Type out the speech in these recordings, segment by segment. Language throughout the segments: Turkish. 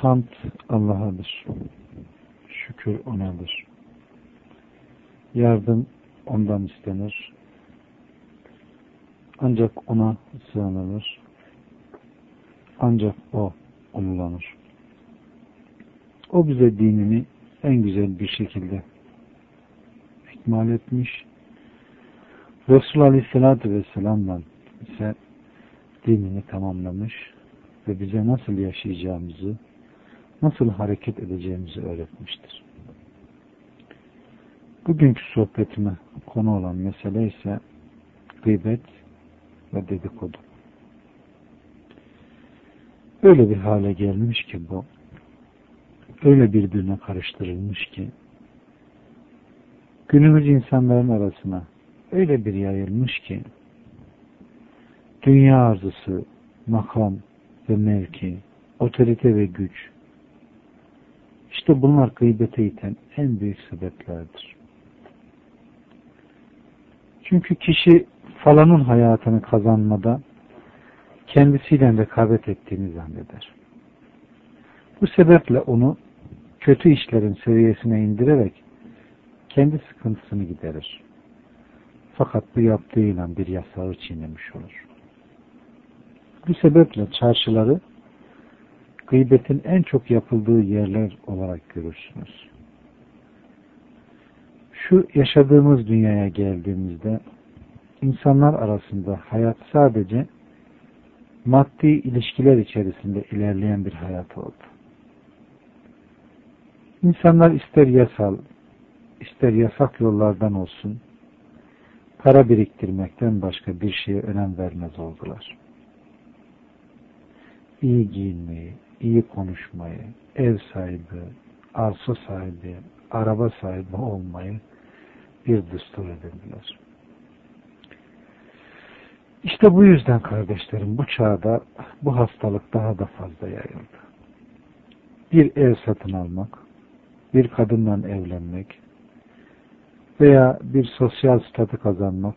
Hamd Allah'adır. Şükür O'nadır. Yardım O'ndan istenir. Ancak O'na sığınılır. Ancak O umulanır. O bize dinini en güzel bir şekilde ikmal etmiş. Resul Aleyhisselatü Vesselam'la ise dinini tamamlamış ve bize nasıl yaşayacağımızı, nasıl hareket edeceğimizi öğretmiştir. Bugünkü sohbetime konu olan mesele ise gıybet ve dedikodu. Öyle bir hale gelmiş ki bu, öyle birbirine karıştırılmış ki, günümüz insanların arasına öyle bir yayılmış ki, dünya arzusu, makam ve mevki, otorite ve güç, işte bunlar gıybete iten en büyük sebeplerdir. Çünkü kişi falanın hayatını kazanmada kendisiyle rekabet ettiğini zanneder. Bu sebeple onu kötü işlerin seviyesine indirerek kendi sıkıntısını giderir. Fakat bu yaptığıyla bir yasağı çiğnemiş olur. Bu sebeple çarşıları gıybetin en çok yapıldığı yerler olarak görürsünüz. Şu yaşadığımız dünyaya geldiğimizde insanlar arasında hayat sadece maddi ilişkiler içerisinde ilerleyen bir hayat oldu. İnsanlar ister yasal, ister yasak yollardan olsun, para biriktirmekten başka bir şeye önem vermez oldular. İyi giyinmeyi, iyi konuşmayı, ev sahibi, arsa sahibi, araba sahibi olmayı bir düstur edindiler. İşte bu yüzden kardeşlerim bu çağda bu hastalık daha da fazla yayıldı. Bir ev satın almak, bir kadınla evlenmek veya bir sosyal statü kazanmak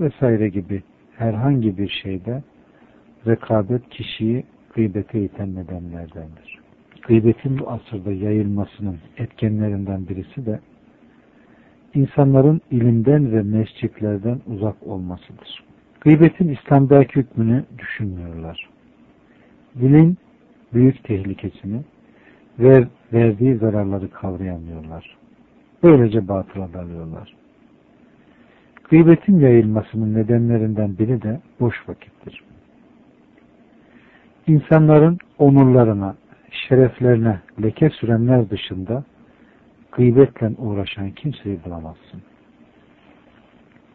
vesaire gibi herhangi bir şeyde rekabet kişiyi gıybete iten nedenlerdendir. Gıybetin bu asırda yayılmasının etkenlerinden birisi de insanların ilimden ve mescitlerden uzak olmasıdır. Gıybetin İslam'daki hükmünü düşünmüyorlar. Dilin büyük tehlikesini ve verdiği zararları kavrayamıyorlar. Böylece batıla dalıyorlar. Gıybetin yayılmasının nedenlerinden biri de boş vakittir. İnsanların onurlarına, şereflerine leke sürenler dışında gıybetle uğraşan kimseyi bulamazsın.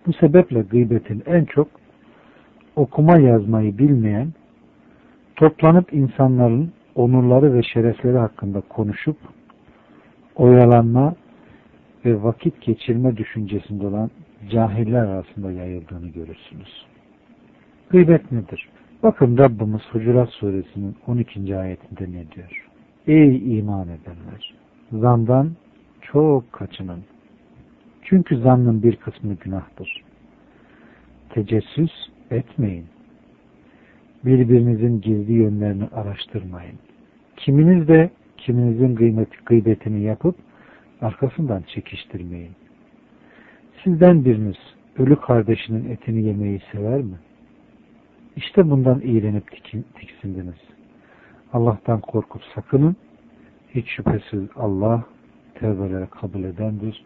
Bu sebeple gıybetin en çok okuma yazmayı bilmeyen, toplanıp insanların onurları ve şerefleri hakkında konuşup oyalanma ve vakit geçirme düşüncesinde olan cahiller arasında yayıldığını görürsünüz. Gıybet nedir? Bakın Rabbimiz Hucurat suresinin 12. ayetinde ne diyor? Ey iman edenler! Zandan çok kaçının. Çünkü zannın bir kısmı günahtır. Tecessüs etmeyin. Birbirinizin gizli yönlerini araştırmayın. Kiminiz de kiminizin kıymeti, gıybetini yapıp arkasından çekiştirmeyin. Sizden biriniz ölü kardeşinin etini yemeyi sever mi? İşte bundan iğrenip tiksindiniz. Allah'tan korkup sakının. Hiç şüphesiz Allah tevbeleri kabul edendir.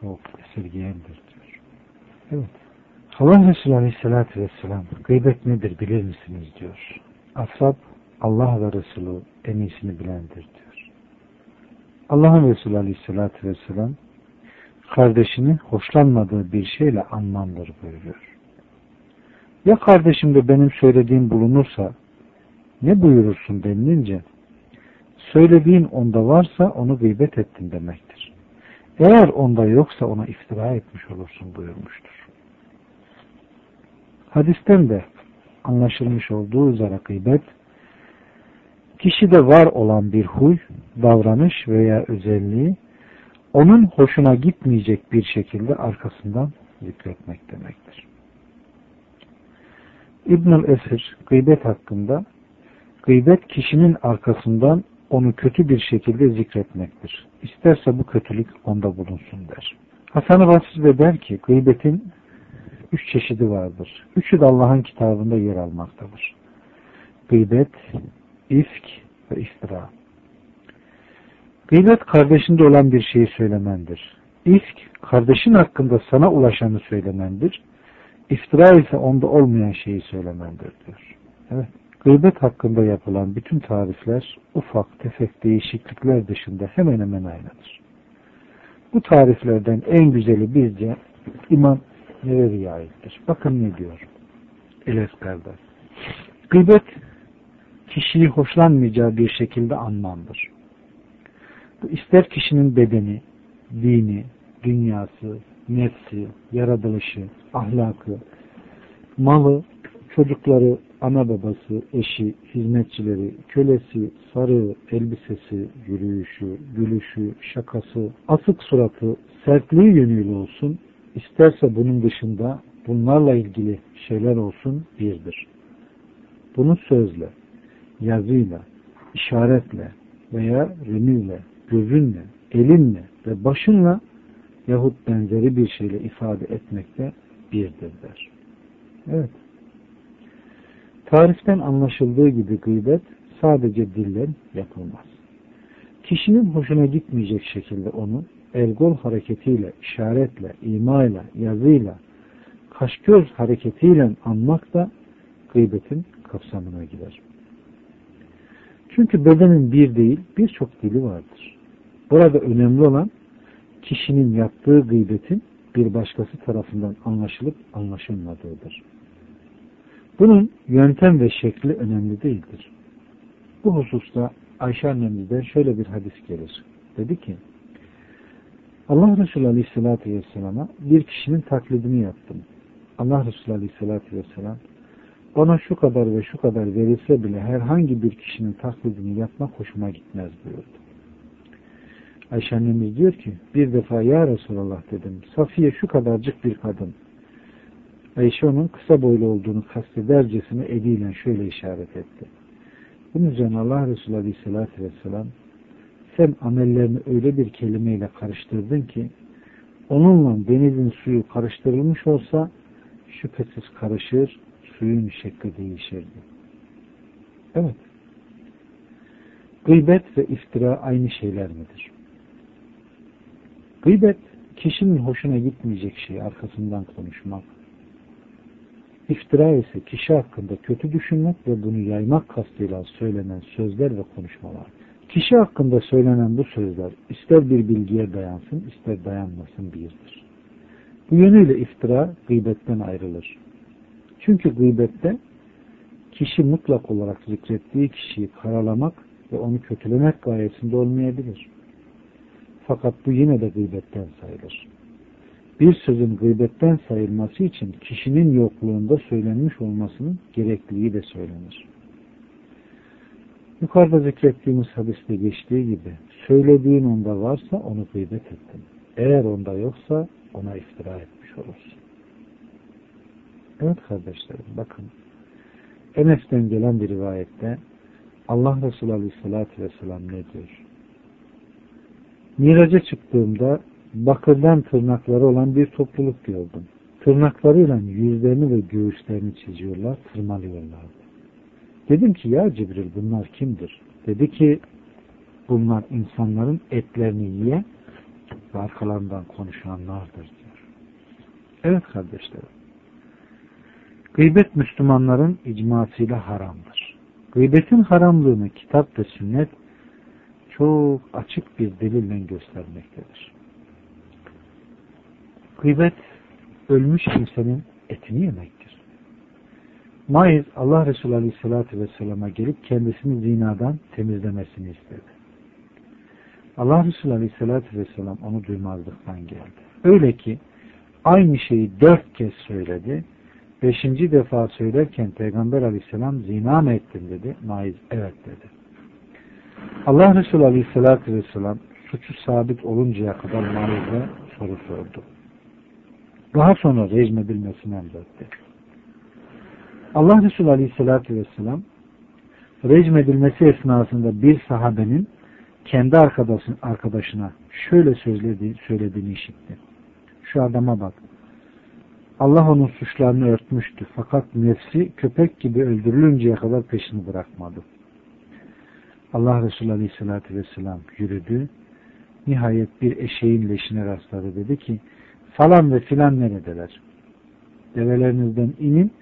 Çok esirgeyendir diyor. Evet. Allah Resulü Aleyhisselatü Vesselam gıybet nedir bilir misiniz diyor. Ashab Allah ve Resulü en iyisini bilendir diyor. Allah'ın Resulü Aleyhisselatü Vesselam kardeşini hoşlanmadığı bir şeyle anmandır buyuruyor. Ya kardeşimde benim söylediğim bulunursa ne buyurursun denilince söylediğin onda varsa onu gıybet ettin demektir. Eğer onda yoksa ona iftira etmiş olursun buyurmuştur. Hadisten de anlaşılmış olduğu üzere gıybet kişide var olan bir huy, davranış veya özelliği onun hoşuna gitmeyecek bir şekilde arkasından zikretmek demektir. İbnül Esir gıybet hakkında gıybet kişinin arkasından onu kötü bir şekilde zikretmektir. İsterse bu kötülük onda bulunsun der. Hasan-ı Basri de der ki gıybetin üç çeşidi vardır. Üçü de Allah'ın kitabında yer almaktadır. Gıybet, ifk ve iftira. Gıybet kardeşinde olan bir şeyi söylemendir. İfk kardeşin hakkında sana ulaşanı söylemendir. İftira ise onda olmayan şeyi söylemendir diyor. Evet. Gıybet hakkında yapılan bütün tarifler ufak tefek değişiklikler dışında hemen hemen aynıdır. Bu tariflerden en güzeli bizce İmam Nevevi'ye aittir. Bakın ne diyor. Eleskar'da. Gıybet kişiyi hoşlanmayacağı bir şekilde anmandır. Bu ister kişinin bedeni, dini, dünyası, nefsi, yaratılışı, ahlakı, malı, çocukları, ana babası, eşi, hizmetçileri, kölesi, sarığı, elbisesi, yürüyüşü, gülüşü, şakası, asık suratı, sertliği yönüyle olsun, isterse bunun dışında bunlarla ilgili şeyler olsun birdir. Bunu sözle, yazıyla, işaretle veya remizle, gözünle, elinle ve başınla yahut benzeri bir şeyle ifade etmekte birdir der. Evet. Tariften anlaşıldığı gibi gıybet sadece dillen yapılmaz. Kişinin hoşuna gitmeyecek şekilde onu el-gol hareketiyle, işaretle, imayla, yazıyla, kaş-göz hareketiyle anmak da gıybetin kapsamına girer. Çünkü bedenin bir değil, birçok dili vardır. Burada önemli olan kişinin yaptığı gıybetin bir başkası tarafından anlaşılıp anlaşılmadığıdır. Bunun yöntem ve şekli önemli değildir. Bu hususta Ayşe annemizden şöyle bir hadis gelir. Dedi ki, Allah Resulü Aleyhisselatü Vesselam'a bir kişinin taklidini yaptım. Allah Resulü Aleyhisselatü Vesselam ona şu kadar ve şu kadar verilse bile herhangi bir kişinin taklidini yapmak hoşuma gitmez buyurdu. Ayşe annemiz diyor ki bir defa ya Resulallah dedim Safiye şu kadarcık bir kadın Ayşe onun kısa boylu olduğunu kastedercesine eliyle şöyle işaret etti. Bunun üzerine Allah Resulü Aleyhisselatü Vesselam sen amellerini öyle bir kelimeyle karıştırdın ki onunla denizin suyu karıştırılmış olsa şüphesiz karışır, suyun şekli değişirdi. Evet. Gıybet ve iftira aynı şeyler midir? Gıybet, kişinin hoşuna gitmeyecek şeyi arkasından konuşmak, İftira ise kişi hakkında kötü düşünmek ve bunu yaymak kastıyla söylenen sözler ve konuşmalar. Kişi hakkında söylenen bu sözler ister bir bilgiye dayansın ister dayanmasın birdir. Bu yönüyle iftira gıybetten ayrılır. Çünkü gıybette kişi mutlak olarak zikrettiği kişiyi karalamak ve onu kötülemek gayesinde olmayabilir. Fakat bu yine de gıybetten sayılır bir sözün gıybetten sayılması için kişinin yokluğunda söylenmiş olmasının gerekliliği de söylenir. Yukarıda zikrettiğimiz hadiste geçtiği gibi söylediğin onda varsa onu gıybet ettin. Eğer onda yoksa ona iftira etmiş olursun. Evet kardeşlerim bakın Enes'ten gelen bir rivayette Allah Resulü Aleyhisselatü Vesselam ne diyor? Miraca çıktığımda bakırdan tırnakları olan bir topluluk gördüm. Tırnaklarıyla yüzlerini ve göğüslerini çiziyorlar, tırmalıyorlardı. Dedim ki ya Cibril bunlar kimdir? Dedi ki bunlar insanların etlerini yiyen ve arkalarından konuşanlardır diyor. Evet kardeşlerim. Gıybet Müslümanların icmasıyla haramdır. Gıybetin haramlığını kitap ve sünnet çok açık bir delille göstermektedir. Gıybet ölmüş kimsenin etini yemektir. Maiz Allah Resulü Aleyhisselatü Vesselam'a gelip kendisini zinadan temizlemesini istedi. Allah Resulü Aleyhisselatü Vesselam onu duymazlıktan geldi. Öyle ki aynı şeyi dört kez söyledi. Beşinci defa söylerken Peygamber Aleyhisselam zina mı ettin dedi. Maiz evet dedi. Allah Resulü Aleyhisselatü Vesselam suçu sabit oluncaya kadar Maiz'e soru sordu. Daha sonra rejim edilmesini emretti. Allah Resulü Aleyhisselatü Vesselam Recmedilmesi esnasında bir sahabenin kendi arkadaşın, arkadaşına şöyle söylediği, söylediğini işitti. Şu adama bak. Allah onun suçlarını örtmüştü. Fakat nefsi köpek gibi öldürülünceye kadar peşini bırakmadı. Allah Resulü Aleyhisselatü Vesselam yürüdü. Nihayet bir eşeğin leşine rastladı. Dedi ki falan ve filan neredeler? Develerinizden inin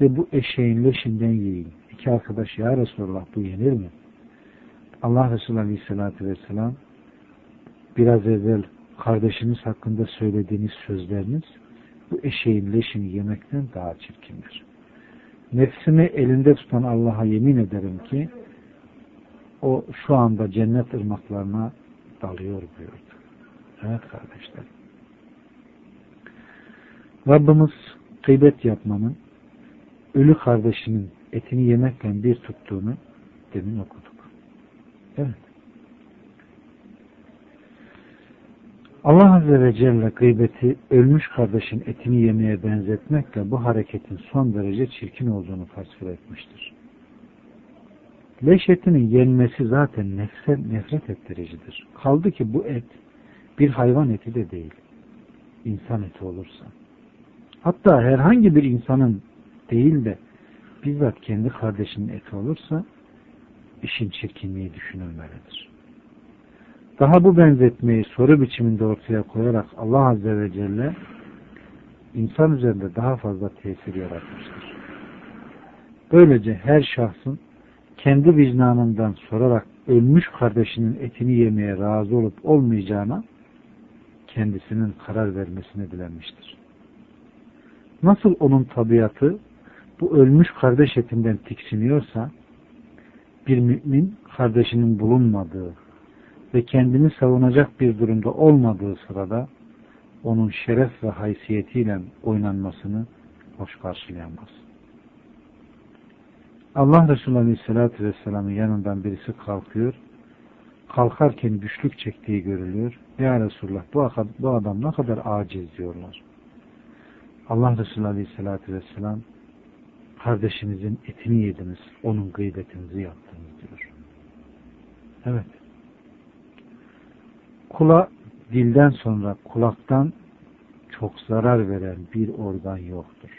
ve bu eşeğin leşinden yiyin. İki arkadaş ya Resulullah bu yenir mi? Allah Resulü Aleyhisselatü Vesselam biraz evvel kardeşiniz hakkında söylediğiniz sözleriniz bu eşeğin leşini yemekten daha çirkindir. Nefsimi elinde tutan Allah'a yemin ederim ki o şu anda cennet ırmaklarına dalıyor buyurdu. Evet kardeşler. Rabbimiz gıybet yapmanın ölü kardeşinin etini yemekle bir tuttuğunu demin okuduk. Evet. Allah Azze ve Celle gıybeti ölmüş kardeşin etini yemeye benzetmekle bu hareketin son derece çirkin olduğunu tasvir etmiştir. Leş etinin yenmesi zaten nefse, nefret ettiricidir. Kaldı ki bu et bir hayvan eti de değil. İnsan eti olursa. Hatta herhangi bir insanın değil de bizzat kendi kardeşinin eti olursa işin çirkinliği düşünülmelidir. Daha bu benzetmeyi soru biçiminde ortaya koyarak Allah Azze ve Celle insan üzerinde daha fazla tesir yaratmıştır. Böylece her şahsın kendi vicdanından sorarak ölmüş kardeşinin etini yemeye razı olup olmayacağına kendisinin karar vermesini dilenmiştir. Nasıl onun tabiatı bu ölmüş kardeş etinden tiksiniyorsa bir mümin kardeşinin bulunmadığı ve kendini savunacak bir durumda olmadığı sırada onun şeref ve haysiyetiyle oynanmasını hoş karşılayamaz. Allah Resulü Aleyhisselatü Vesselam'ın yanından birisi kalkıyor. Kalkarken güçlük çektiği görülüyor. Ya Resulullah bu, adam ne kadar aciz diyorlar. Allah Resulü Aleyhisselatü Vesselam kardeşinizin etini yediniz, onun gıybetinizi yaptınız diyor. Evet. Kula dilden sonra kulaktan çok zarar veren bir organ yoktur.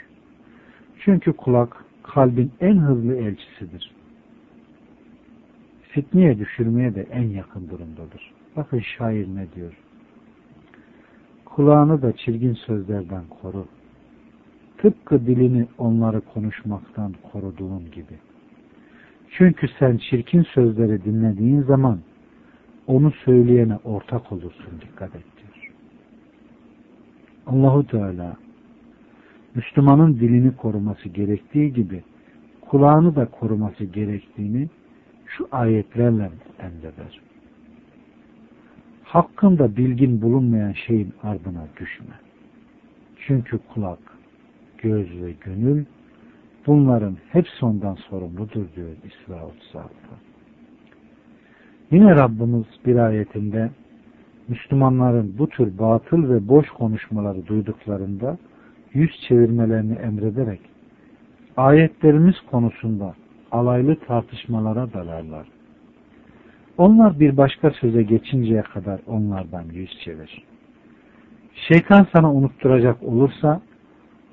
Çünkü kulak kalbin en hızlı elçisidir. Fitneye düşürmeye de en yakın durumdadır. Bakın şair ne diyor? Kulağını da çirgin sözlerden koru. Tıpkı dilini onları konuşmaktan koruduğun gibi. Çünkü sen çirkin sözleri dinlediğin zaman onu söyleyene ortak olursun dikkat et diyor. Allahu Teala Müslümanın dilini koruması gerektiği gibi kulağını da koruması gerektiğini şu ayetlerle emreder. Hakkında bilgin bulunmayan şeyin ardına düşme. Çünkü kulak, göz ve gönül bunların hepsi ondan sorumludur diyor İsra 36'da. Yine Rabbimiz bir ayetinde Müslümanların bu tür batıl ve boş konuşmaları duyduklarında yüz çevirmelerini emrederek ayetlerimiz konusunda alaylı tartışmalara dalarlar. Onlar bir başka söze geçinceye kadar onlardan yüz çevir. Şeytan sana unutturacak olursa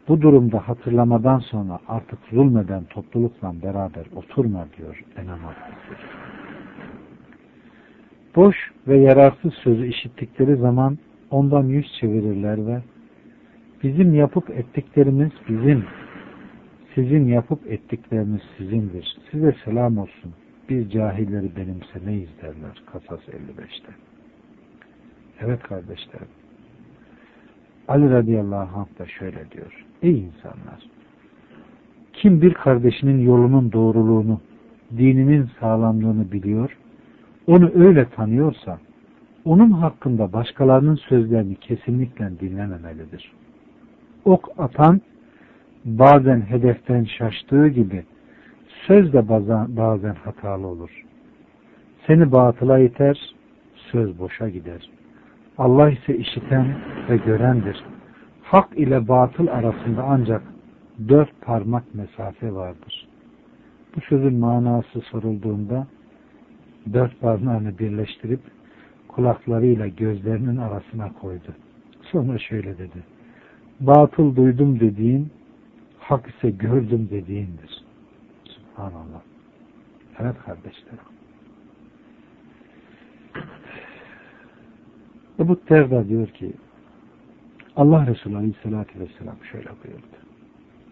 bu durumda hatırlamadan sonra artık zulmeden toplulukla beraber oturma diyor Enam Boş ve yararsız sözü işittikleri zaman ondan yüz çevirirler ve bizim yapıp ettiklerimiz bizim, sizin yapıp ettikleriniz sizindir. Size selam olsun. Biz cahilleri benimsemeyiz derler. Kasas 55'te. Evet kardeşlerim. Ali radıyallahu anh da şöyle diyor. Ey insanlar! Kim bir kardeşinin yolunun doğruluğunu, dininin sağlamlığını biliyor, onu öyle tanıyorsa, onun hakkında başkalarının sözlerini kesinlikle dinlememelidir. Ok atan bazen hedeften şaştığı gibi söz de bazen, bazen hatalı olur. Seni batıla iter, söz boşa gider. Allah ise işiten ve görendir. Hak ile batıl arasında ancak dört parmak mesafe vardır. Bu sözün manası sorulduğunda dört parmağını birleştirip kulaklarıyla gözlerinin arasına koydu. Sonra şöyle dedi. Batıl duydum dediğin, hak ise gördüm dediğindir. Subhanallah. Evet kardeşlerim. Ebu Terda diyor ki Allah Resulü Aleyhisselatü Vesselam şöyle buyurdu.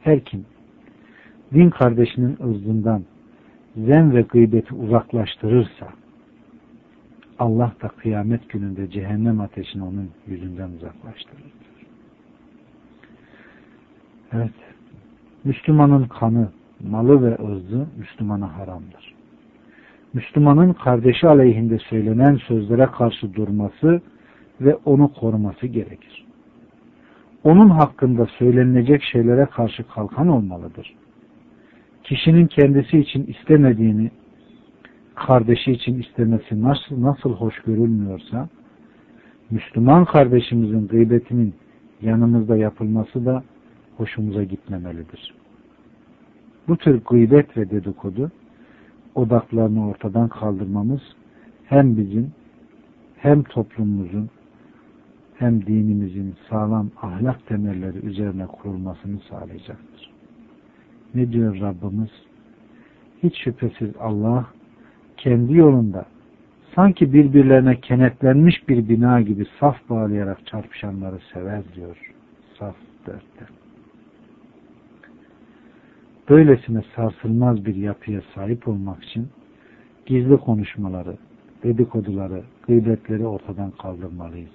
Her kim din kardeşinin ırzından zen ve gıybeti uzaklaştırırsa Allah da kıyamet gününde cehennem ateşini onun yüzünden uzaklaştırır. Evet. Müslümanın kanı, malı ve ırzı Müslümana haramdır. Müslümanın kardeşi aleyhinde söylenen sözlere karşı durması ve onu koruması gerekir. Onun hakkında söylenilecek şeylere karşı kalkan olmalıdır. Kişinin kendisi için istemediğini kardeşi için istemesi nasıl nasıl hoş görülmüyorsa Müslüman kardeşimizin gıybetinin yanımızda yapılması da hoşumuza gitmemelidir. Bu tür gıybet ve dedikodu odaklarını ortadan kaldırmamız hem bizim hem toplumumuzun hem dinimizin sağlam ahlak temelleri üzerine kurulmasını sağlayacaktır. Ne diyor Rabbimiz? Hiç şüphesiz Allah kendi yolunda sanki birbirlerine kenetlenmiş bir bina gibi saf bağlayarak çarpışanları sever diyor. Saf dörtte. Böylesine sarsılmaz bir yapıya sahip olmak için gizli konuşmaları, dedikoduları, gıybetleri ortadan kaldırmalıyız.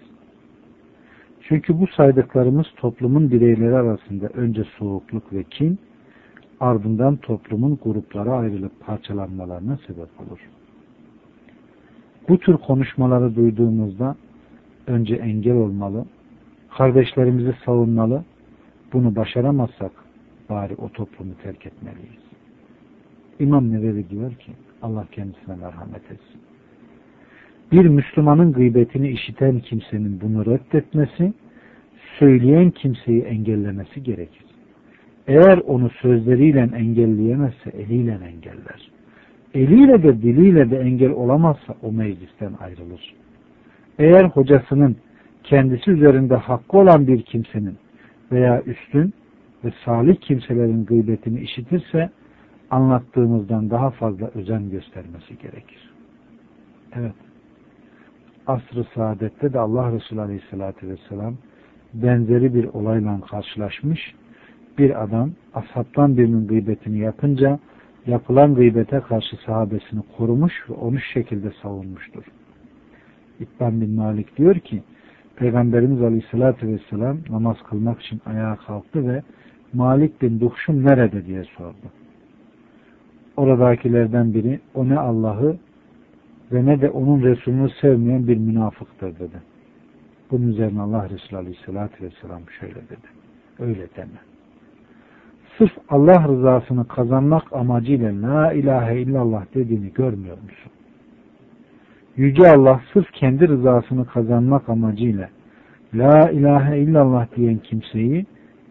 Çünkü bu saydıklarımız toplumun bireyleri arasında önce soğukluk ve kin, ardından toplumun gruplara ayrılıp parçalanmalarına sebep olur. Bu tür konuşmaları duyduğumuzda önce engel olmalı, kardeşlerimizi savunmalı, bunu başaramazsak bari o toplumu terk etmeliyiz. İmam Nevevi diyor ki Allah kendisine merhamet etsin. Bir Müslümanın gıybetini işiten kimsenin bunu reddetmesi, söyleyen kimseyi engellemesi gerekir. Eğer onu sözleriyle engelleyemezse eliyle engeller. Eliyle de diliyle de engel olamazsa o meclisten ayrılır. Eğer hocasının kendisi üzerinde hakkı olan bir kimsenin veya üstün ve salih kimselerin gıybetini işitirse anlattığımızdan daha fazla özen göstermesi gerekir. Evet. Asr-ı saadette de Allah Resulü Aleyhisselatü Vesselam benzeri bir olayla karşılaşmış. Bir adam ashabtan birinin gıybetini yapınca yapılan gıybete karşı sahabesini korumuş ve onu şu şekilde savunmuştur. İbban bin Malik diyor ki Peygamberimiz Aleyhisselatü Vesselam namaz kılmak için ayağa kalktı ve Malik bin Duhşum nerede diye sordu. Oradakilerden biri o ne Allah'ı ve ne de onun Resulünü sevmeyen bir münafıktır dedi. Bunun üzerine Allah Resulü Aleyhisselatü Vesselam şöyle dedi. Öyle deme. Sırf Allah rızasını kazanmak amacıyla La ilahe illallah dediğini görmüyor musun? Yüce Allah sırf kendi rızasını kazanmak amacıyla La ilahe illallah diyen kimseyi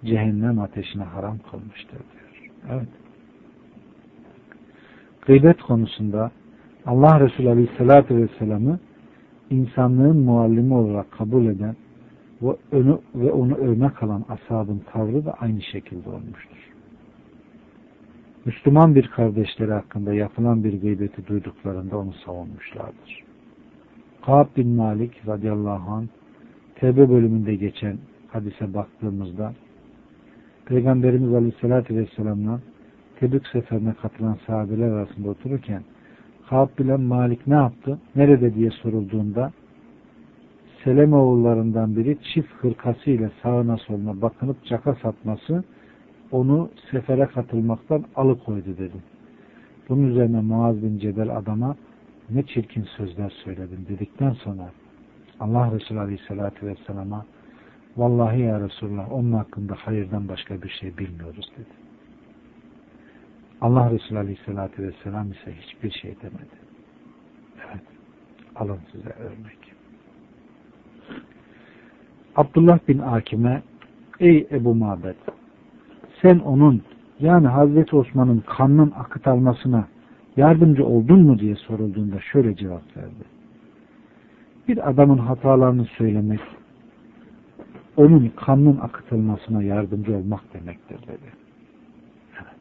cehennem ateşine haram kılmıştır diyor. Evet. Gıybet konusunda Allah Resulü Aleyhisselatü Vesselam'ı insanlığın muallimi olarak kabul eden ve onu, ve onu örnek alan ashabın tavrı da aynı şekilde olmuştur. Müslüman bir kardeşleri hakkında yapılan bir gıybeti duyduklarında onu savunmuşlardır. Kaab bin Malik radıyallahu anh Tevbe bölümünde geçen hadise baktığımızda Peygamberimiz Aleyhisselatü Vesselam'la Tebük seferine katılan sahabeler arasında otururken Kaab bilen Malik ne yaptı? Nerede diye sorulduğunda Seleme oğullarından biri çift hırkası ile sağına soluna bakınıp caka satması onu sefere katılmaktan alıkoydu dedi. Bunun üzerine Muaz bin Cebel adama ne çirkin sözler söyledin dedikten sonra Allah Resulü Aleyhisselatü Vesselam'a Vallahi ya Resulullah onun hakkında hayırdan başka bir şey bilmiyoruz dedi. Allah Resulü Aleyhisselatü Vesselam ise hiçbir şey demedi. Evet. Alın size örnek. Abdullah bin Akim'e Ey Ebu Mabed sen onun yani Hazreti Osman'ın kanının akıt almasına yardımcı oldun mu diye sorulduğunda şöyle cevap verdi. Bir adamın hatalarını söylemek, onun kanının akıtılmasına yardımcı olmak demektir dedi. Evet.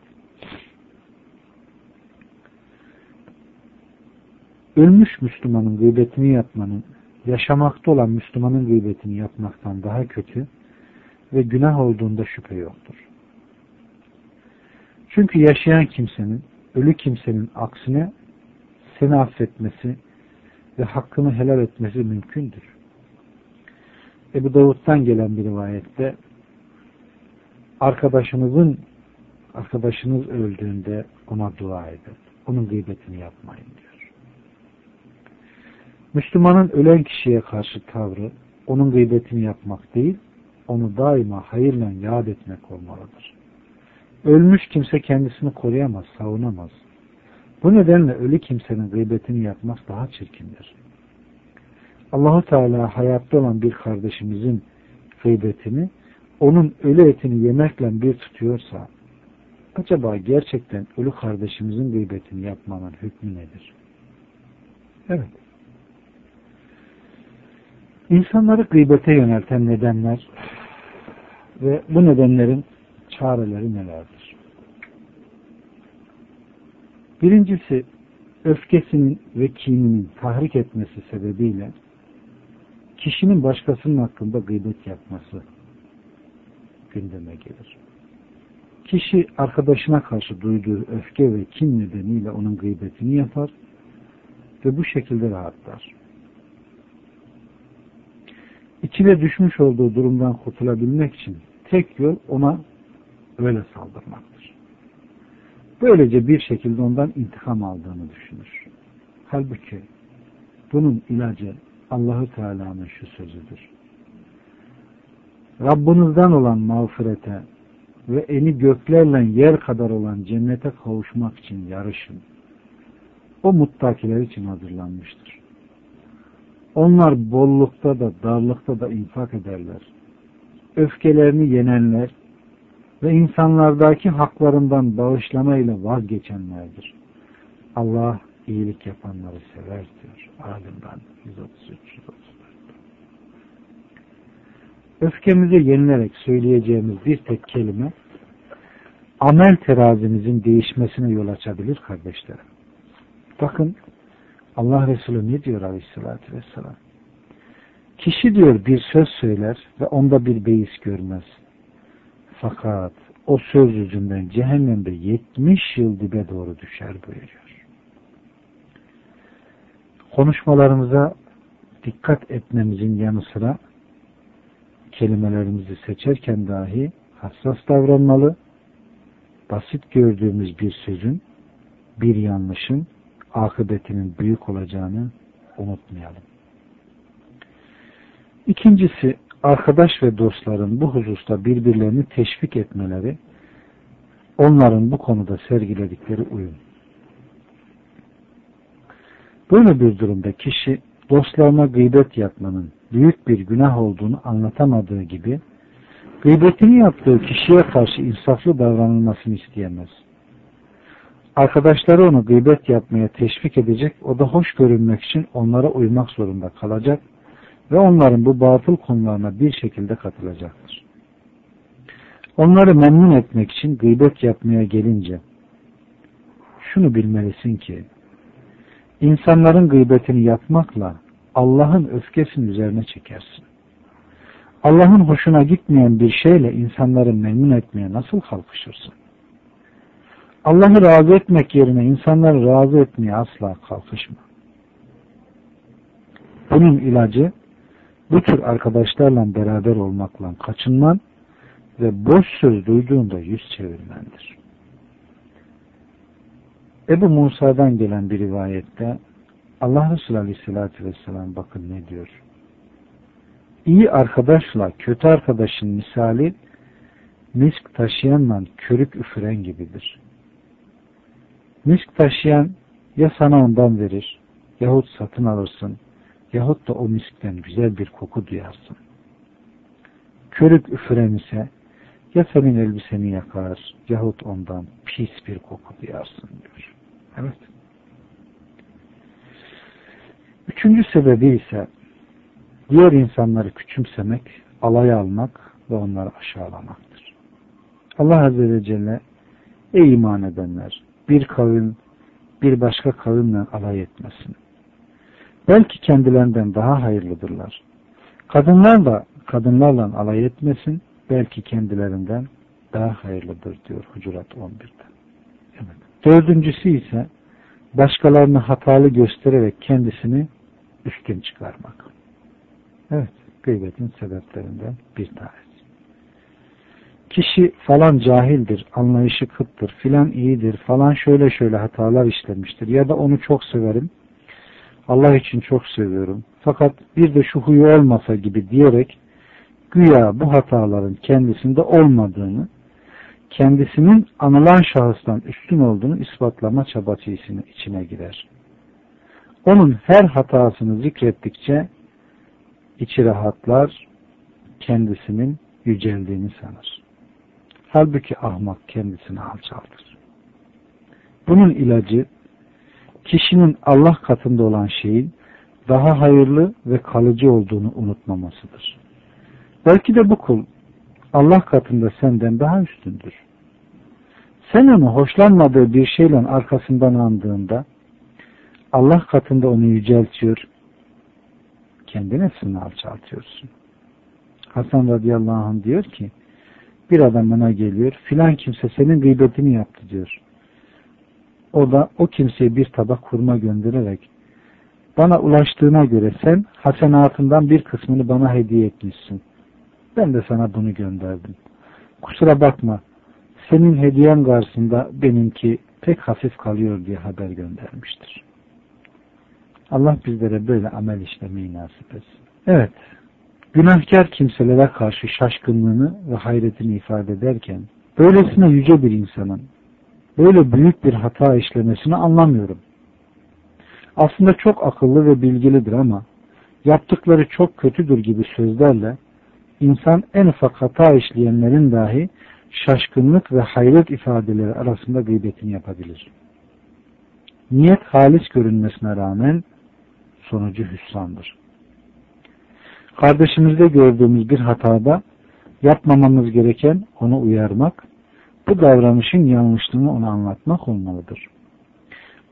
Ölmüş Müslümanın gıybetini yapmanın, yaşamakta olan Müslümanın gıybetini yapmaktan daha kötü ve günah olduğunda şüphe yoktur. Çünkü yaşayan kimsenin, ölü kimsenin aksine seni affetmesi ve hakkını helal etmesi mümkündür. Ebu Davud'dan gelen bir rivayette arkadaşınızın arkadaşınız öldüğünde ona dua edin. Onun gıybetini yapmayın diyor. Müslümanın ölen kişiye karşı tavrı onun gıybetini yapmak değil, onu daima hayırla yad etmek olmalıdır. Ölmüş kimse kendisini koruyamaz, savunamaz. Bu nedenle ölü kimsenin gıybetini yapmak daha çirkindir. Allahu Teala hayatta olan bir kardeşimizin gıybetini onun ölü etini yemekle bir tutuyorsa acaba gerçekten ölü kardeşimizin gıybetini yapmanın hükmü nedir? Evet. İnsanları gıybete yönelten nedenler ve bu nedenlerin çareleri nelerdir? Birincisi öfkesinin ve kininin tahrik etmesi sebebiyle kişinin başkasının hakkında gıybet yapması gündeme gelir. Kişi arkadaşına karşı duyduğu öfke ve kin nedeniyle onun gıybetini yapar ve bu şekilde rahatlar. İçine düşmüş olduğu durumdan kurtulabilmek için tek yol ona öyle saldırmaktır. Böylece bir şekilde ondan intikam aldığını düşünür. Halbuki bunun ilacı Allahü Teala'nın şu sözüdür. Rabbinizden olan mağfirete ve eni göklerle yer kadar olan cennete kavuşmak için yarışın. O muttakiler için hazırlanmıştır. Onlar bollukta da darlıkta da infak ederler. Öfkelerini yenenler ve insanlardaki haklarından bağışlama ile vazgeçenlerdir. Allah iyilik yapanları sever diyor. Alimden 133 Öfkemize yenilerek söyleyeceğimiz bir tek kelime amel terazimizin değişmesine yol açabilir kardeşlerim. Bakın Allah Resulü ne diyor Aleyhisselatü Vesselam? Kişi diyor bir söz söyler ve onda bir beis görmez. Fakat o söz yüzünden cehennemde 70 yıl dibe doğru düşer buyuruyor konuşmalarımıza dikkat etmemizin yanı sıra kelimelerimizi seçerken dahi hassas davranmalı, basit gördüğümüz bir sözün, bir yanlışın akıbetinin büyük olacağını unutmayalım. İkincisi, arkadaş ve dostların bu hususta birbirlerini teşvik etmeleri, onların bu konuda sergiledikleri uyum. Böyle bir durumda kişi dostlarına gıybet yapmanın büyük bir günah olduğunu anlatamadığı gibi gıybetini yaptığı kişiye karşı insaflı davranılmasını isteyemez. Arkadaşları onu gıybet yapmaya teşvik edecek, o da hoş görünmek için onlara uymak zorunda kalacak ve onların bu batıl konularına bir şekilde katılacaktır. Onları memnun etmek için gıybet yapmaya gelince şunu bilmelisin ki İnsanların gıybetini yapmakla Allah'ın öfkesini üzerine çekersin. Allah'ın hoşuna gitmeyen bir şeyle insanları memnun etmeye nasıl kalkışırsın? Allah'ı razı etmek yerine insanları razı etmeye asla kalkışma. Bunun ilacı bu tür arkadaşlarla beraber olmakla kaçınman ve boş söz duyduğunda yüz çevirmendir. Ebu Musa'dan gelen bir rivayette Allah Resulü Aleyhisselatü Vesselam bakın ne diyor. İyi arkadaşla kötü arkadaşın misali misk taşıyanla körük üfüren gibidir. Misk taşıyan ya sana ondan verir yahut satın alırsın yahut da o miskten güzel bir koku duyarsın. Körük üfüren ise ya senin elbiseni yakar yahut ondan pis bir koku duyarsın diyor. Evet. Üçüncü sebebi ise diğer insanları küçümsemek, alay almak ve onları aşağılamaktır. Allah Azze ve Celle ey iman edenler bir kavim bir başka kavimle alay etmesin. Belki kendilerinden daha hayırlıdırlar. Kadınlar da kadınlarla alay etmesin. Belki kendilerinden daha hayırlıdır diyor Hucurat 11'de. Evet. Dördüncüsü ise başkalarını hatalı göstererek kendisini üstün çıkarmak. Evet, gıybetin sebeplerinden bir tanesi. Kişi falan cahildir, anlayışı kıttır, filan iyidir, falan şöyle şöyle hatalar işlemiştir ya da onu çok severim, Allah için çok seviyorum. Fakat bir de şu huyu olmasa gibi diyerek güya bu hataların kendisinde olmadığını, kendisinin anılan şahıstan üstün olduğunu ispatlama çabası içine girer. Onun her hatasını zikrettikçe içi rahatlar, kendisinin yüceldiğini sanır. Halbuki ahmak kendisini alçaltır. Bunun ilacı kişinin Allah katında olan şeyin daha hayırlı ve kalıcı olduğunu unutmamasıdır. Belki de bu kul Allah katında senden daha üstündür. Sen onu hoşlanmadığı bir şeyle arkasından andığında Allah katında onu yüceltiyor, kendi nefsini alçaltıyorsun. Hasan radıyallahu anh diyor ki, bir adam bana geliyor, filan kimse senin gıybetini yaptı diyor. O da o kimseye bir tabak kurma göndererek, bana ulaştığına göre sen hasenatından bir kısmını bana hediye etmişsin. Ben de sana bunu gönderdim. Kusura bakma, senin hediyen karşısında benimki pek hafif kalıyor diye haber göndermiştir. Allah bizlere böyle amel işlemeyi nasip etsin. Evet, günahkar kimselere karşı şaşkınlığını ve hayretini ifade ederken, böylesine yüce bir insanın böyle büyük bir hata işlemesini anlamıyorum. Aslında çok akıllı ve bilgilidir ama yaptıkları çok kötüdür gibi sözlerle insan en ufak hata işleyenlerin dahi şaşkınlık ve hayret ifadeleri arasında gıybetini yapabilir. Niyet halis görünmesine rağmen sonucu hüsrandır. Kardeşimizde gördüğümüz bir hatada yapmamamız gereken onu uyarmak, bu davranışın yanlışlığını ona anlatmak olmalıdır.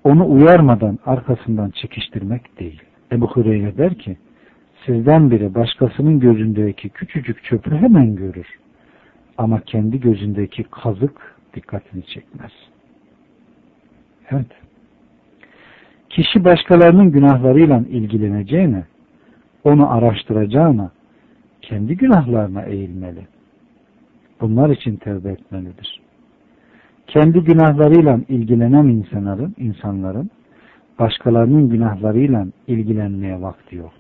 Onu uyarmadan arkasından çekiştirmek değil. Ebu Hureyre der ki, sizden biri başkasının gözündeki küçücük çöpü hemen görür. Ama kendi gözündeki kazık dikkatini çekmez. Evet. Kişi başkalarının günahlarıyla ilgileneceğine, onu araştıracağına, kendi günahlarına eğilmeli. Bunlar için tevbe etmelidir. Kendi günahlarıyla ilgilenen insanların, insanların başkalarının günahlarıyla ilgilenmeye vakti yoktur.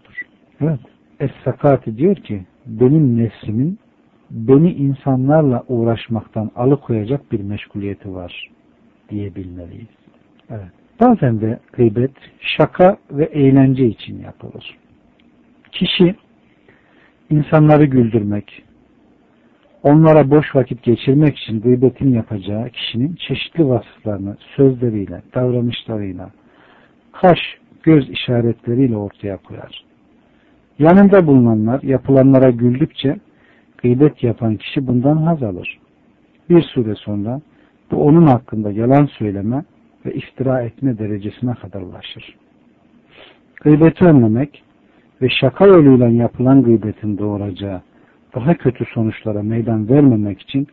Evet. Es-Sakati diyor ki benim nefsimin beni insanlarla uğraşmaktan alıkoyacak bir meşguliyeti var diyebilmeliyiz. Evet. Bazen de gıybet şaka ve eğlence için yapılır. Kişi insanları güldürmek, onlara boş vakit geçirmek için gıybetini yapacağı kişinin çeşitli vasıflarını sözleriyle, davranışlarıyla, kaş, göz işaretleriyle ortaya koyar. Yanında bulunanlar yapılanlara güldükçe gıybet yapan kişi bundan haz alır. Bir süre sonra bu onun hakkında yalan söyleme ve iftira etme derecesine kadar ulaşır. Gıybeti önlemek ve şaka yoluyla yapılan gıybetin doğuracağı daha kötü sonuçlara meydan vermemek için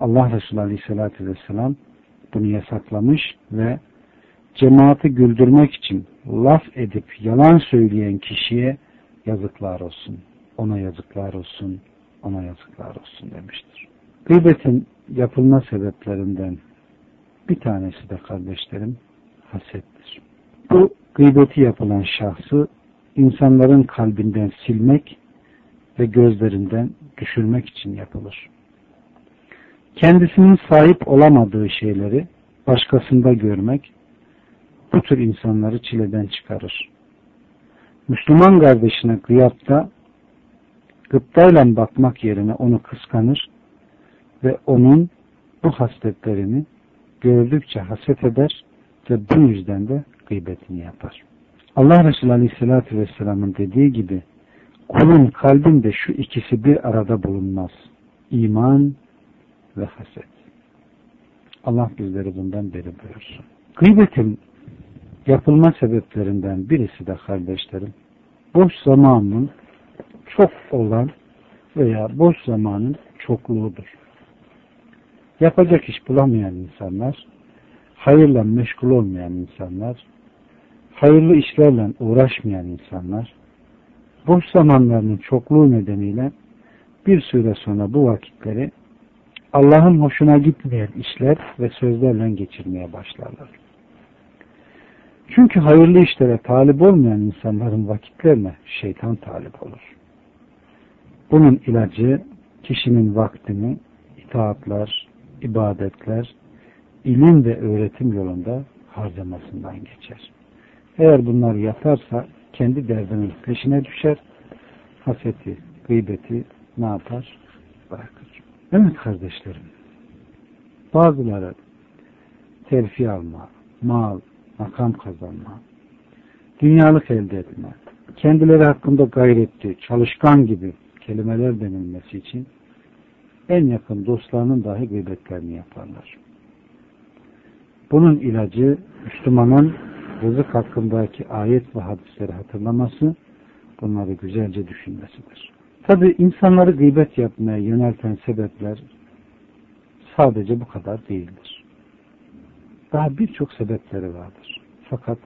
Allah Resulü Aleyhisselatü Vesselam bunu yasaklamış ve cemaati güldürmek için laf edip yalan söyleyen kişiye yazıklar olsun, ona yazıklar olsun, ona yazıklar olsun demiştir. Gıybetin yapılma sebeplerinden bir tanesi de kardeşlerim hasettir. Bu gıybeti yapılan şahsı insanların kalbinden silmek ve gözlerinden düşürmek için yapılır. Kendisinin sahip olamadığı şeyleri başkasında görmek bu tür insanları çileden çıkarır. Müslüman kardeşine gıyatta gıptayla bakmak yerine onu kıskanır, ve onun bu hasletlerini gördükçe haset eder ve bu yüzden de gıybetini yapar. Allah Resulü Aleyhisselatü Vesselam'ın dediği gibi kulun kalbinde şu ikisi bir arada bulunmaz. İman ve haset. Allah bizleri bundan beri buyursun. Gıybetin yapılma sebeplerinden birisi de kardeşlerim boş zamanın çok olan veya boş zamanın çokluğudur. Yapacak iş bulamayan insanlar, hayırla meşgul olmayan insanlar, hayırlı işlerle uğraşmayan insanlar, boş zamanlarının çokluğu nedeniyle bir süre sonra bu vakitleri Allah'ın hoşuna gitmeyen işler ve sözlerle geçirmeye başlarlar. Çünkü hayırlı işlere talip olmayan insanların vakitlerine şeytan talip olur. Bunun ilacı kişinin vaktini itaatlar, ibadetler, ilim ve öğretim yolunda harcamasından geçer. Eğer bunları yaparsa kendi derdinin peşine düşer, haseti, gıybeti ne yapar? Bırakır. Evet kardeşlerim, bazıları terfi alma, mal, makam kazanma, dünyalık elde etme, kendileri hakkında gayretli, çalışkan gibi kelimeler denilmesi için en yakın dostlarının dahi gıybetlerini yaparlar. Bunun ilacı Müslümanın rızık hakkındaki ayet ve hadisleri hatırlaması, bunları güzelce düşünmesidir. Tabi insanları gıybet yapmaya yönelten sebepler sadece bu kadar değildir. Daha birçok sebepleri vardır. Fakat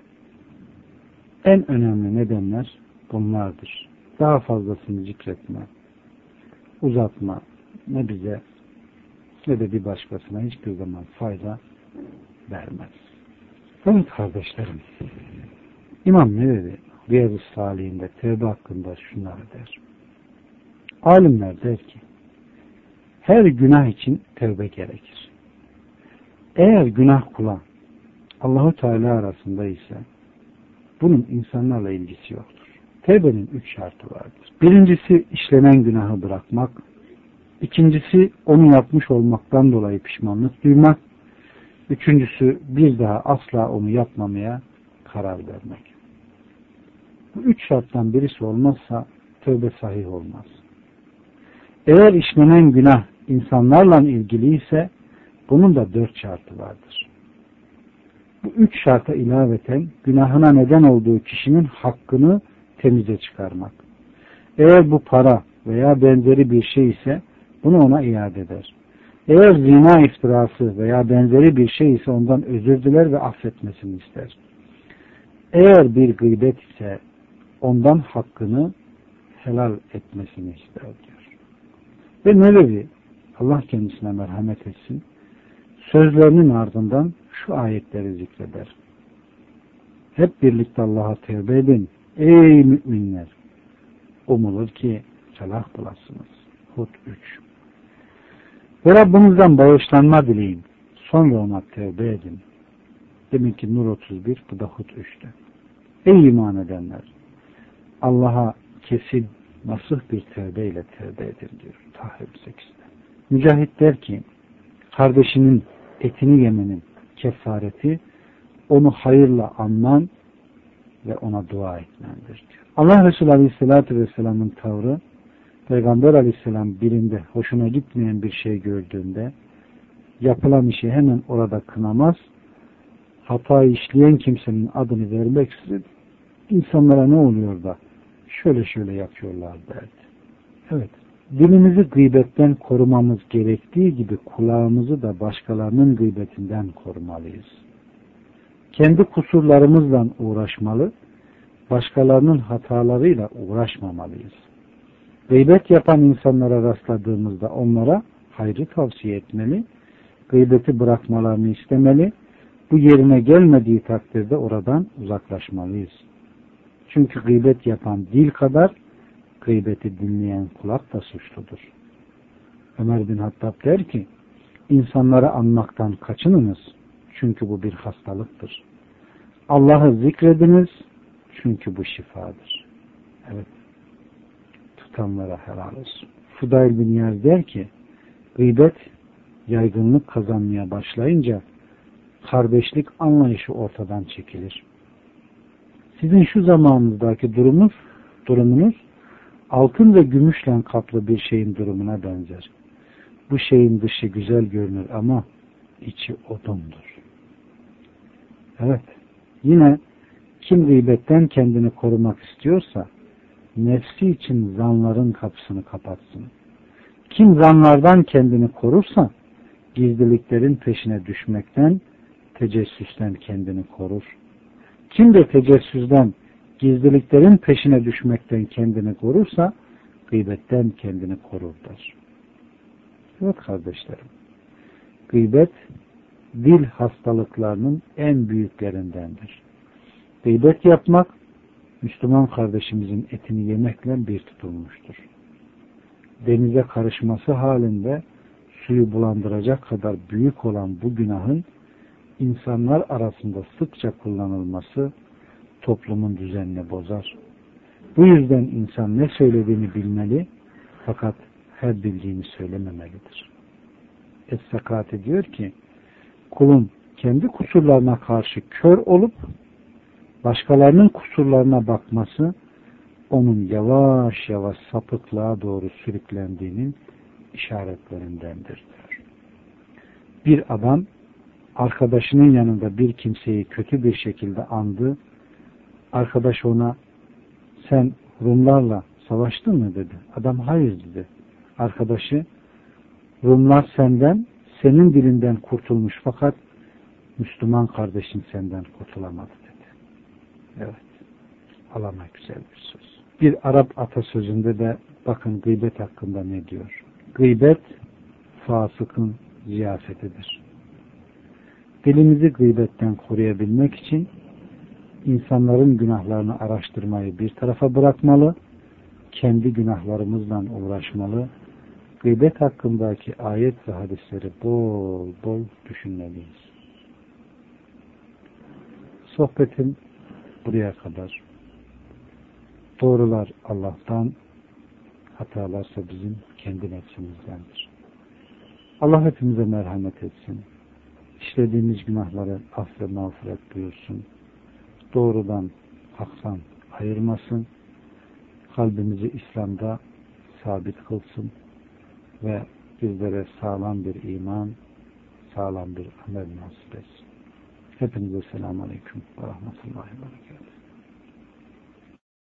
en önemli nedenler bunlardır. Daha fazlasını zikretme, uzatma ne bize ne de bir başkasına hiçbir zaman fayda vermez. Evet kardeşlerim, İmam Nevevi Riyaz-ı Salih'inde tevbe hakkında şunları der. Alimler der ki, her günah için tevbe gerekir. Eğer günah kula Allahu Teala arasında ise bunun insanlarla ilgisi yoktur. Tevbenin üç şartı vardır. Birincisi işlenen günahı bırakmak. İkincisi onu yapmış olmaktan dolayı pişmanlık duymak. Üçüncüsü bir daha asla onu yapmamaya karar vermek. Bu üç şarttan birisi olmazsa tövbe sahih olmaz. Eğer işlenen günah insanlarla ilgili ise bunun da dört şartı vardır. Bu üç şarta ilaveten günahına neden olduğu kişinin hakkını temize çıkarmak. Eğer bu para veya benzeri bir şey ise bunu ona iade eder. Eğer zina iftirası veya benzeri bir şey ise ondan özür diler ve affetmesini ister. Eğer bir gıybet ise ondan hakkını helal etmesini ister diyor. Ve Nevevi Allah kendisine merhamet etsin sözlerinin ardından şu ayetleri zikreder. Hep birlikte Allah'a tevbe edin. Ey müminler! Umulur ki felah bulasınız. Hud 3 Ve Rabbinizden bağışlanma dileyin. Sonra ona tevbe edin. Demek ki Nur 31, bu da Hud 3'te. Ey iman edenler! Allah'a kesin, nasıl bir tevbeyle tevbe edin diyor. Tahrim 8'de. Mücahit der ki, kardeşinin etini yemenin kefareti onu hayırla anman ve ona dua etmendir diyor. Allah Resulü Aleyhisselatü Vesselam'ın tavrı Peygamber Aleyhisselam birinde hoşuna gitmeyen bir şey gördüğünde yapılan işi hemen orada kınamaz hatayı işleyen kimsenin adını vermeksizin insanlara ne oluyor da şöyle şöyle yapıyorlar derdi. Evet dilimizi gıybetten korumamız gerektiği gibi kulağımızı da başkalarının gıybetinden korumalıyız. Kendi kusurlarımızla uğraşmalı, başkalarının hatalarıyla uğraşmamalıyız. Gıybet yapan insanlara rastladığımızda onlara hayrı tavsiye etmeli, gıybeti bırakmalarını istemeli, bu yerine gelmediği takdirde oradan uzaklaşmalıyız. Çünkü gıybet yapan dil kadar gıybeti dinleyen kulak da suçludur. Ömer bin Hattab der ki, insanları anmaktan kaçınınız çünkü bu bir hastalıktır. Allah'ı zikrediniz çünkü bu şifadır. Evet. Tutanlara helal olsun. Fudayl bin Yaz der ki, gıybet yaygınlık kazanmaya başlayınca kardeşlik anlayışı ortadan çekilir. Sizin şu zamanınızdaki durumunuz, durumunuz altın ve gümüşle kaplı bir şeyin durumuna benzer. Bu şeyin dışı güzel görünür ama içi odundur. Evet. Yine kim gıybetten kendini korumak istiyorsa nefsi için zanların kapısını kapatsın. Kim zanlardan kendini korursa gizliliklerin peşine düşmekten, tecessüsten kendini korur. Kim de tecessüsden, gizliliklerin peşine düşmekten kendini korursa gıybetten kendini korur der. Evet kardeşlerim. Gıybet dil hastalıklarının en büyüklerindendir. Gıybet yapmak Müslüman kardeşimizin etini yemekle bir tutulmuştur. Denize karışması halinde suyu bulandıracak kadar büyük olan bu günahın insanlar arasında sıkça kullanılması toplumun düzenini bozar. Bu yüzden insan ne söylediğini bilmeli fakat her bildiğini söylememelidir. Es-Sakati diyor ki kulun kendi kusurlarına karşı kör olup başkalarının kusurlarına bakması onun yavaş yavaş sapıklığa doğru sürüklendiğinin işaretlerindendir. Bir adam arkadaşının yanında bir kimseyi kötü bir şekilde andı. Arkadaş ona sen Rumlarla savaştın mı dedi. Adam hayır dedi. Arkadaşı Rumlar senden senin dilinden kurtulmuş fakat Müslüman kardeşin senden kurtulamadı dedi. Evet. Alama güzel bir söz. Bir Arap atasözünde de bakın gıybet hakkında ne diyor. Gıybet fasıkın ziyafetidir. Dilimizi gıybetten koruyabilmek için insanların günahlarını araştırmayı bir tarafa bırakmalı, kendi günahlarımızla uğraşmalı, gıybet hakkındaki ayet ve hadisleri bol bol düşünmeliyiz. Sohbetim buraya kadar. Doğrular Allah'tan, hatalarsa bizim kendi nefsimizdendir. Allah hepimize merhamet etsin. İşlediğimiz günahları af ve mağfiret buyursun. Doğrudan, haktan ayırmasın. Kalbimizi İslam'da sabit kılsın ve bizlere sağlam bir iman, sağlam bir amel nasip etsin. Hepinize selamun aleyküm ve rahmetullahi ve berekatuhu.